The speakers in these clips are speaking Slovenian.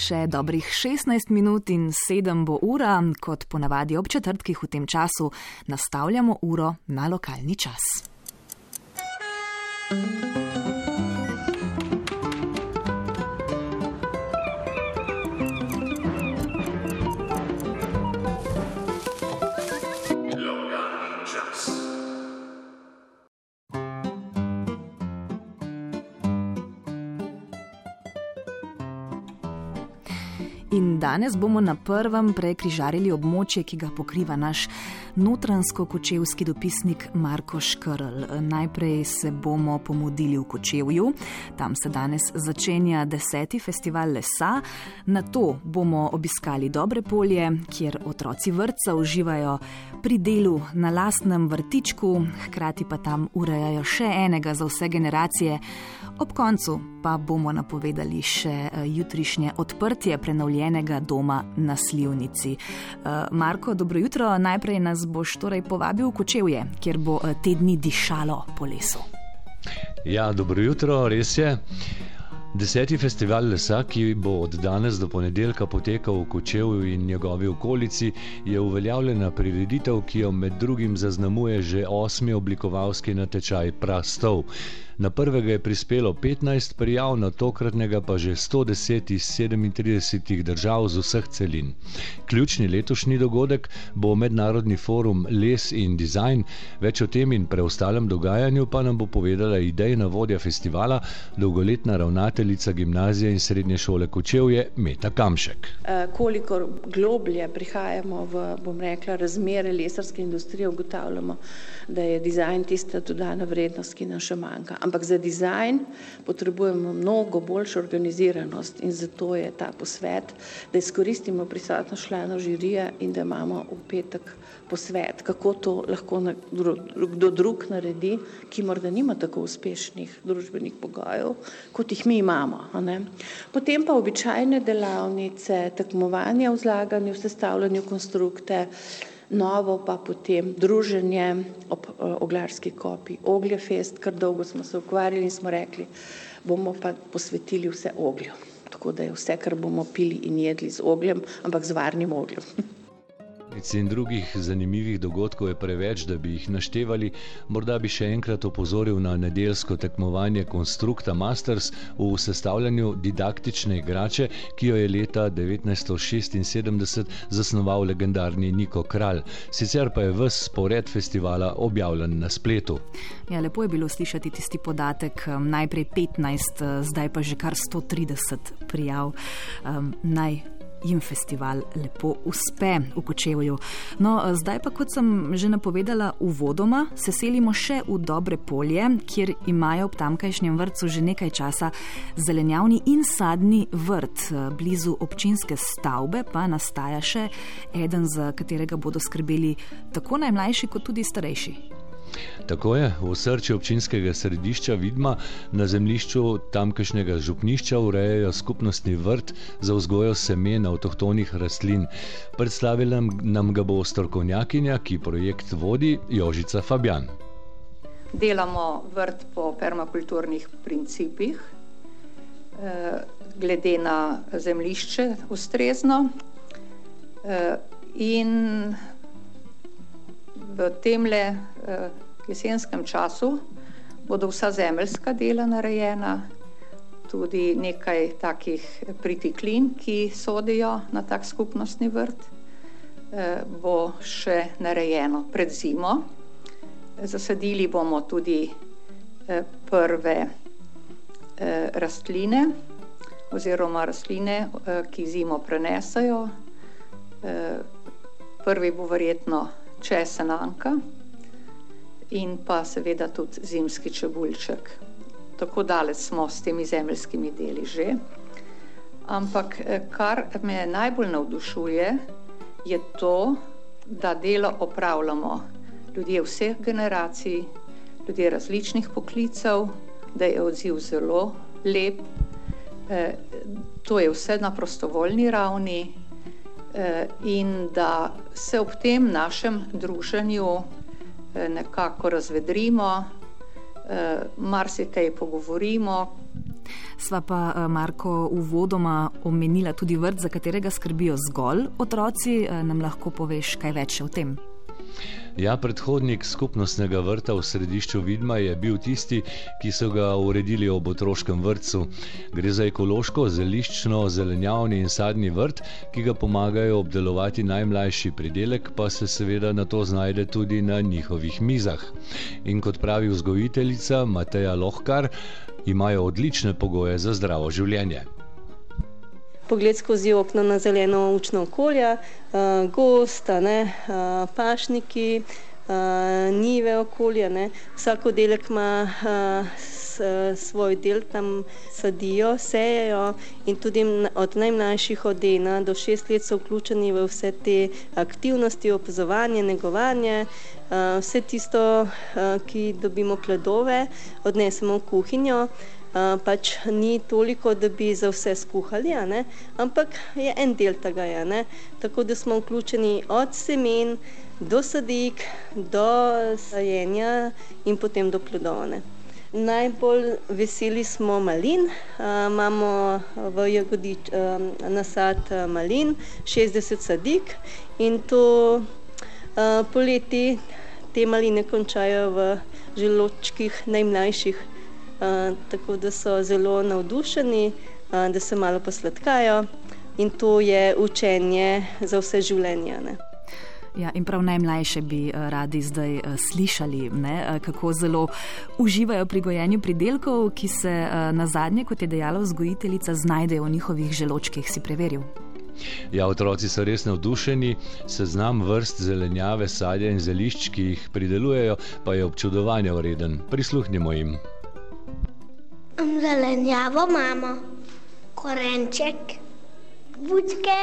Še dobrih 16 minut in 7 bo ura, kot ponavadi ob četrtkih v tem času, nastavljamo uro na lokalni čas. In danes bomo na prvem prekrižarili območje, ki ga pokriva naš notransko-kočevski dopisnik Marko Škrl. Najprej se bomo pomudili v Kočevju, tam se danes začenja deseti festival lesa, na to bomo obiskali Dobre polje, kjer otroci vrtca uživajo pri delu na lastnem vrtičku, hkrati pa tam urejajo še enega za vse generacije. Ob koncu pa bomo napovedali še eh, jutrišnje odprtje prenovljenega doma na Slivnici. Eh, Marko, dobro jutro. Najprej nas boš torej povabil v Kočevje, kjer bo eh, te dni dišalo po lesu. Ja, dobro jutro, res je. Deseti festival lesa, ki bo od danes do ponedeljka potekal v Kočevju in njegovi okolici, je uveljavljena prireditev, ki jo med drugim zaznamuje že osmi oblikovalski natečaj Prastov. Na prvega je prispelo 15 prijav, na tokratnega pa že 110 iz 37 držav z vseh celin. Ključni letošnji dogodek bo mednarodni forum Les in Design. Več o tem in preostalem dogajanju pa nam bo povedala idejna vodja festivala, dolgoletna ravnateljica gimnazije in srednje šole Kočevje Meta Kamšek. Eh, kolikor globlje prihajamo v, bom rekla, razmere lesarske industrije, ugotavljamo, da je dizajn tista dodana vrednost, ki nam še manjka ampak za dizajn potrebujemo mnogo boljšo organiziranost in zato je ta posvet, da izkoristimo prisotnost članov žirije in da imamo v petek posvet, kako to lahko kdo drug naredi, ki morda nima tako uspešnih družbenih pogojev, kot jih mi imamo. Potem pa običajne delavnice, tekmovanja v zlaganju, sestavljanju konstrukte, novo pa potem druženje ob uh, oglarski kopi, Ogljefest, kar dolgo smo se ukvarjali in smo rekli, bomo pa posvetili vse oglju. Tako da je vse, kar bomo pili in jedli z ogljem, ampak z varnim ogljem. In drugih zanimivih dogodkov je preveč, da bi jih naštevali. Morda bi še enkrat opozoril na nedeljsko tekmovanje Constructa Masters v sestavljanju didaktične igrače, ki jo je leta 1976 zasnoval legendarni Niko Kralj. Sicer pa je vse spored festivala objavljen na spletu. Ja, lepo je bilo slišati tisti podatek, um, najprej 15, uh, zdaj pa že kar 130 prijav. Um, naj jim festival lepo uspe v Kočevju. No, zdaj pa, kot sem že napovedala, uvodoma se selimo še v Dobre polje, kjer imajo ob tamkajšnjem vrtu že nekaj časa zelenjavni in sadni vrt. Blizu občinske stavbe pa nastaja še eden, za katerega bodo skrbeli tako najmlajši, kot tudi starejši. Tako je, v srcu občinskega središča Vidma na zemljišču tamkajšnjega župnišča urejajo skupnostni vrt za vzgojo semen avtohtonih rastlin. Predstavila nam ga bo strokovnjakinja, ki projekt vodi Jožica Fabjan. Delamo vrt po permakulturnih principih, eh, glede na zemljišče ustrezno. Eh, in v temle eh, jesenskem času bodo vsa zemeljska dela narejena, tudi nekaj takih pritiklin, ki sodijo na tak skupnostni vrt, eh, bo še narejeno pred zimo. Zasadili bomo tudi eh, prve rastline oziroma rastline, ki zimo prenesajo. Prvi bo verjetno česenanka in pa seveda tudi zimski čebulček. Tako daleč smo s temi zemeljskimi deli že. Ampak eh, kar me najbolj navdušuje, je to, da delo opravljamo ljudje vseh generacij, ljudje različnih poklicev, da je odziv zelo lep. Eh, to je vse na prostovoljni ravni, Eh, in da se ob tem našem druženju nekako razvedrimo, eh, marsikaj pogovorimo. Sva pa Marko uvodoma omenila tudi vrt, za katerega skrbijo zgolj otroci. Nam lahko poveš kaj več o tem? Ja, predhodnik skupnostnega vrta v središču Vidma je bil tisti, ki so ga uredili ob otroškem vrtu. Gre za ekološko, zeliščno, zelenjavni in sadni vrt, ki ga pomagajo obdelovati najmlajši pridelek, pa se seveda na to znajde tudi na njihovih mizah. In kot pravi vzgojiteljica Mateja Lohkar, imajo odlične pogoje za zdravo življenje pogled skozi okno na zeleno učno okolje, uh, gosta, ne, uh, pašniki, uh, nive okolje. Ne. Vsak oddelek ima uh, s, svoj del, tam sadijo, sejejo in tudi od najmlajših od ena do šest let so vključeni v vse te aktivnosti, opazovanje, negovanje. Uh, vse tisto, uh, ki dobimo pladove, odnesemo v kuhinjo pač ni toliko, da bi za vse skuhali, ampak je en del tega. Tako da smo vključeni od semen do sadik, do sajenja in potem do plodovne. Najbolj veseli smo malin, imamo v Jagodič nasad malin, 60 sadik in to poleti te maline končajo v želočkih najmlajših tako da so zelo navdušeni, da se malo posladkajo in to je učenje za vse življenje. Ne. Ja, in prav najmlajše bi radi zdaj slišali, ne, kako zelo uživajo pri gojenju pridelkov, ki se na zadnje, kot je dejala vzgojiteljica, znajdejo v njihovih želočkih. Si preveril? Ja, otroci so res navdušeni, seznam vrst zelenjave, sadja in zelišč, ki jih pridelujejo, pa je občudovanja vreden. Prisluhnimo jim zelenjavo imamo, korenček, bučke.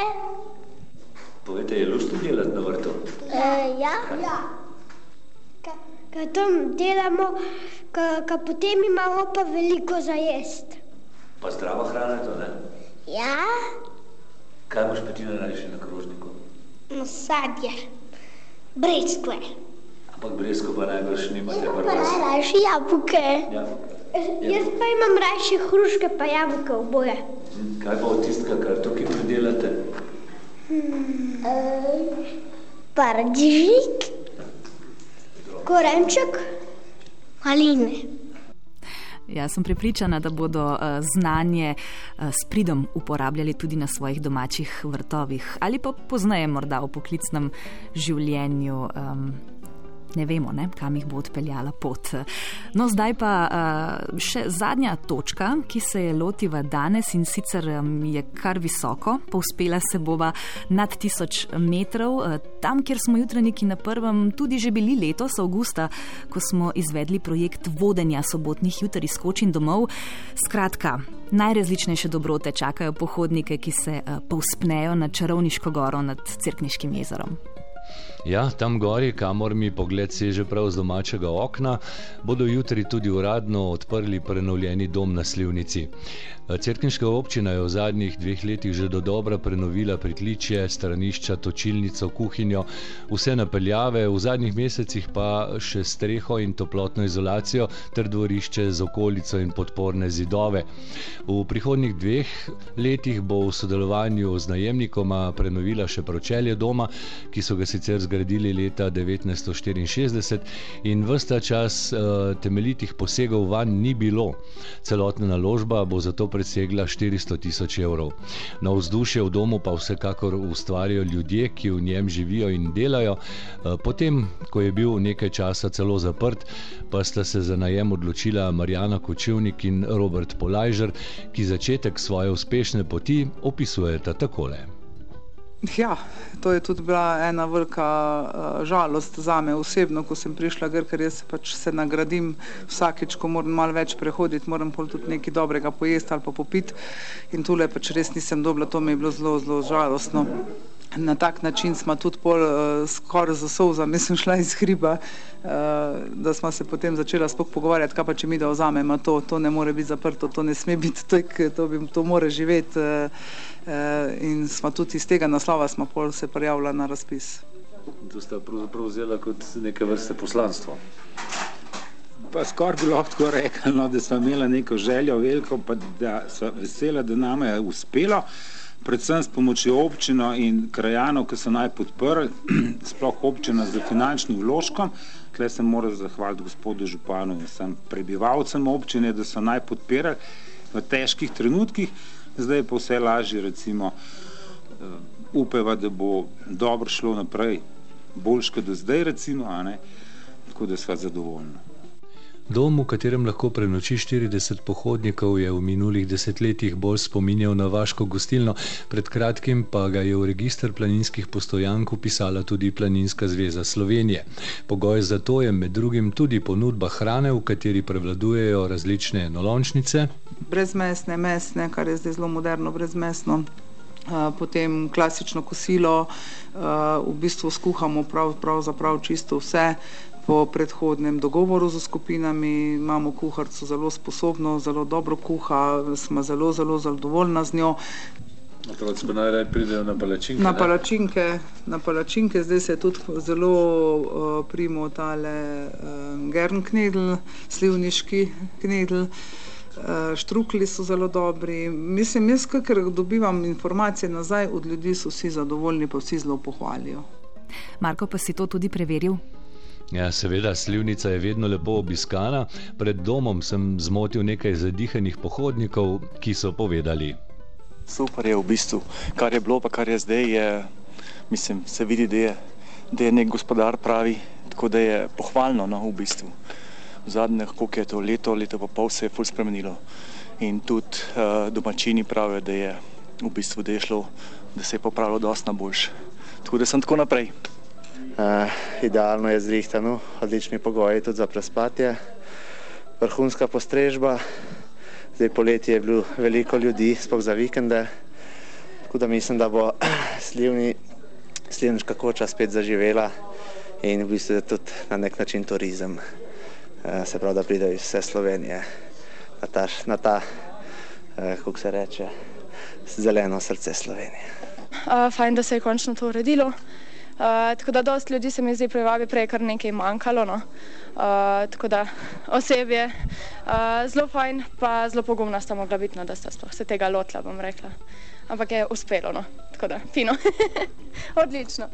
Povejte, je luštno delati na vrtu? E, ja. ja. Kaj tam delamo, kaj potem imamo pa veliko za jesti. Pa zdrava hrana je to, ne? Ja. Kaj boš pa ti najraje na krožniku? No, sadje, breskve. Ampak bresko pa najbrž nimate prvo. Pa najraje jabuke. Jabuke. Jaz pa imam raje hruške, pa jabolka oboje. Kaj pa od tistega, kar tukaj pridelate? Hmm. Uh, Paradižnik, korenček, maline. Jaz sem pripričana, da bodo uh, znanje uh, s pridom uporabljali tudi na svojih domačih vrtovih ali pa poznaje morda v poklicnem življenju. Um, ne vemo, ne, kam jih bo odpeljala pot. No, zdaj pa uh, še zadnja točka, ki se je lotiva danes in sicer um, je kar visoko, povspela se bova nad tisoč metrov, uh, tam, kjer smo jutranjiki na prvem tudi že bili letos, avgusta, ko smo izvedli projekt vodenja sobotnih jutr iz Kočin domov. Skratka, najrazličnejše dobrote čakajo pohodnike, ki se uh, povspnejo na čarovniško goro nad Cerkniškim jezerom. Ja, tam gori, kamor mi pogled seže prav z domačega okna, bodo jutri tudi uradno odprli prenovljeni dom na Slivnici. Cerkniška občina je v zadnjih dveh letih že do dobra prenovila pritličje, stranišča, točilnico, kuhinjo, vse napeljave, v zadnjih mesecih pa še streho in toplotno izolacijo ter dvorišče z okolico in podporne zidove. V prihodnjih dveh letih bo v sodelovanju z najemnikoma prenovila še pročelje doma, ki so ga sicer zgradili leta 1964 in vsta čas uh, temeljitih posegov van ni bilo. Celotna naložba bo zato presegla 400 tisoč evrov. Na vzdušje v domu pa vsekakor ustvarjajo ljudje, ki v njem živijo in delajo. Uh, potem, ko je bil nekaj časa celo zaprt, pa sta se za najem odločila Marijana Kočevnik in Robert Polajžer, ki začetek svoje uspešne poti opisujeta takole. Ja, to je tudi bila ena velika uh, žalost za me osebno, ko sem prišla, gr, ker jaz pač se nagradim vsakeč, ko moram malo več prehoditi, moram pol tudi nekaj dobrega pojesti ali pa popiti in tule pač res nisem dobila, to mi je bilo zelo, zelo žalostno. Na tak način smo tudi pol uh, skoraj za solza, mislim, šla iz hriba, uh, da smo se potem začela spok pogovarjati, kaj pa če mi da vzamemo to, to ne more biti zaprto, to ne sme biti, to, to, bi, to more živeti. Uh, Eh, in smo tudi iz tega naslova smo pol se prijavili na razpis. To ste pravzaprav vzeli kot neke vrste poslanstvo. Pa skoraj bi lahko rekel, no, da smo imeli neko željo, veliko, pa da so vesela, da nam je uspelo, predvsem s pomočjo občino in krajanov, ki so naj podprli, sploh občina z finančnim vložkom. Tukaj se moram zahvaliti gospodu Županu in vsem prebivalcem občine, da so naj podpirali v težkih trenutkih, zdaj pa vse lažje, recimo, uh, upeva, da bo dobro šlo naprej, boljš kot do zdaj, recimo, a ne, tako da sva zadovoljna. Dom, v katerem lahko prenoči 40 pohodnikov, je v minulih desetletjih bolj spominjal na vaško gostilno, pred kratkim pa ga je v registr planinskih postojank upisala tudi Planinska zveza Slovenije. Pogoj za to je med drugim tudi ponudba hrane, v kateri prevladujejo različne nolončnice. Brezmesne, mesne, kar je zdaj zelo moderno, brezmesno. Potem klasično kosilo, v bistvu skuhamo prav, pravzaprav čisto vse, po predhodnem dogovoru z skupinami, imamo kuharico zelo sposobno, zelo dobro kuha, smo zelo, zelo zadovoljna z njo. Otroci pa najraje pridejo na palačinke. Na palačinke, na palačinke, zdaj se je tudi zelo uh, primo tale uh, gern knedl, slivniški knedl. Uh, štrukli so zelo dobri. Mislim, jaz, ker dobivam informacije nazaj od ljudi, so vsi zadovoljni, pa vsi zelo pohvalijo. Marko, pa si to tudi preveril? Ja, seveda, slivnica je vedno lepo obiskana. Pred domom sem zmotil nekaj zadihanih pohodnikov, ki so povedali. Super je v bistvu, kar je bilo, pa kar je zdaj. Je, mislim, se vidi, da je, da je nek gospodar pravi, tako da je pohvalno no, v bistvu. V zadnjih, koliko je to leto, leto pa pol se je ful spremenilo. In tudi uh, domačini pravijo, da je v bistvu da je šlo, da se je popravilo dosti na boljše. Tako da sem tako naprej. Uh, idealno je zrihtano, odlični pogoji tudi za prespatje, vrhunska postrežba. Zdaj poletje je bilo veliko ljudi, sploh za vikende, tako da mislim, da bo slivni, slivniška koča spet zaživela in v bistvu tudi na nek način turizem. Uh, se pravi, da pridejo iz vse Slovenije na ta, na ta uh, kako se reče, zeleno srce Slovenije. Uh, fajn, da se je končno to uredilo. Uh, tako da dosti ljudi se mi zdi privabi, prej kar nekaj manjkalo. No. Uh, tako da osebje uh, zelo fajn, pa zelo pogumna sta mogla biti, no, da sta se tega lotila, bom rekla. Ampak je uspelo, no. tako da fino, odlično.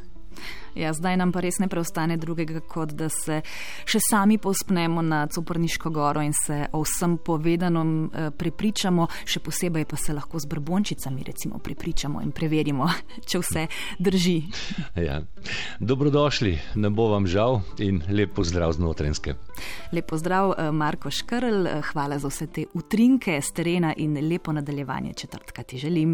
Ja, zdaj nam pa res ne preostane drugega, kot da se še sami pospnemo na Coprniško goro in se o vsem povedanem eh, prepričamo, še posebej pa se lahko z brbončicami recimo prepričamo in preverimo, če vse drži. Ja. Dobrodošli, ne bo vam žal in lep pozdrav z notrenske. Lep pozdrav, eh, Marko Škrl, hvala za vse te utrinke z terena in lepo nadaljevanje četrtka ti želim.